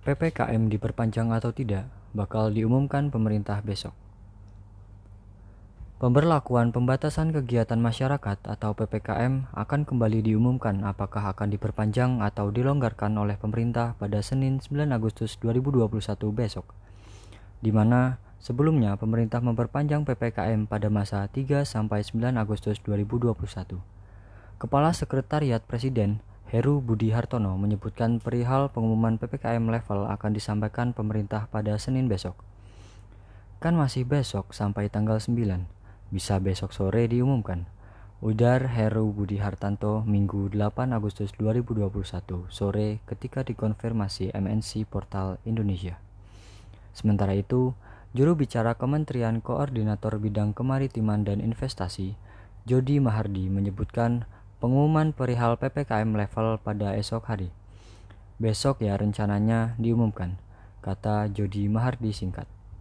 PPKM diperpanjang atau tidak bakal diumumkan pemerintah besok. Pemberlakuan pembatasan kegiatan masyarakat atau PPKM akan kembali diumumkan apakah akan diperpanjang atau dilonggarkan oleh pemerintah pada Senin 9 Agustus 2021 besok. Di mana sebelumnya pemerintah memperpanjang PPKM pada masa 3 sampai 9 Agustus 2021. Kepala Sekretariat Presiden Heru Budi Hartono menyebutkan perihal pengumuman PPKM level akan disampaikan pemerintah pada Senin besok. Kan masih besok sampai tanggal 9 bisa besok sore diumumkan. Udar Heru Budi Hartanto Minggu 8 Agustus 2021 sore ketika dikonfirmasi MNC Portal Indonesia. Sementara itu, juru bicara Kementerian Koordinator Bidang Kemaritiman dan Investasi, Jody Mahardi menyebutkan pengumuman perihal PPKM level pada esok hari. Besok ya rencananya diumumkan, kata Jody Mahardi singkat.